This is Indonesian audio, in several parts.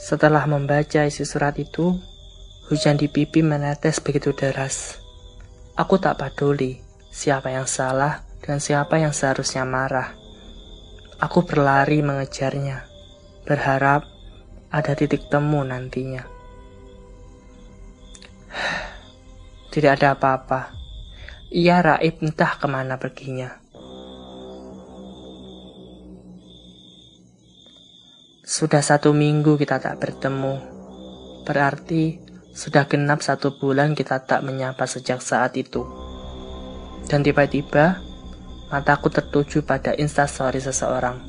Setelah membaca isi surat itu, hujan di pipi menetes begitu deras. Aku tak peduli siapa yang salah dan siapa yang seharusnya marah. Aku berlari mengejarnya, berharap ada titik temu nantinya. Tidak ada apa-apa. Ia raib entah ke mana perginya. Sudah satu minggu kita tak bertemu. Berarti sudah genap satu bulan kita tak menyapa sejak saat itu. Dan tiba-tiba mataku tertuju pada instastory seseorang.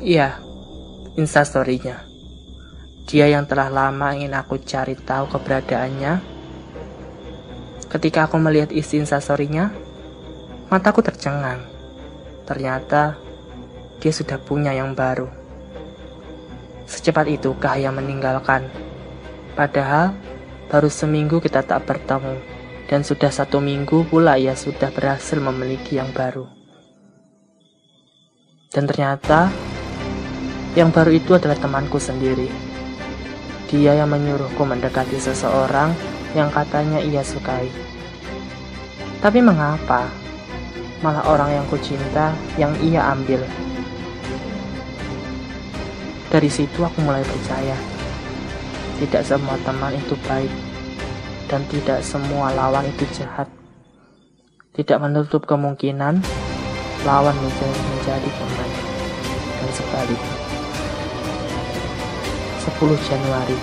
Iya, instastorynya. Dia yang telah lama ingin aku cari tahu keberadaannya. Ketika aku melihat isi instastorynya, mataku tercengang. Ternyata dia sudah punya yang baru. Secepat itukah ia meninggalkan? Padahal baru seminggu kita tak bertemu dan sudah satu minggu pula ia sudah berhasil memiliki yang baru. Dan ternyata yang baru itu adalah temanku sendiri. Dia yang menyuruhku mendekati seseorang yang katanya ia sukai. Tapi mengapa malah orang yang kucinta yang ia ambil? Dari situ aku mulai percaya, tidak semua teman itu baik, dan tidak semua lawan itu jahat. Tidak menutup kemungkinan lawan menjadi, teman, dan sebaliknya. 10 Januari,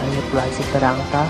Langit Belasi Berangka,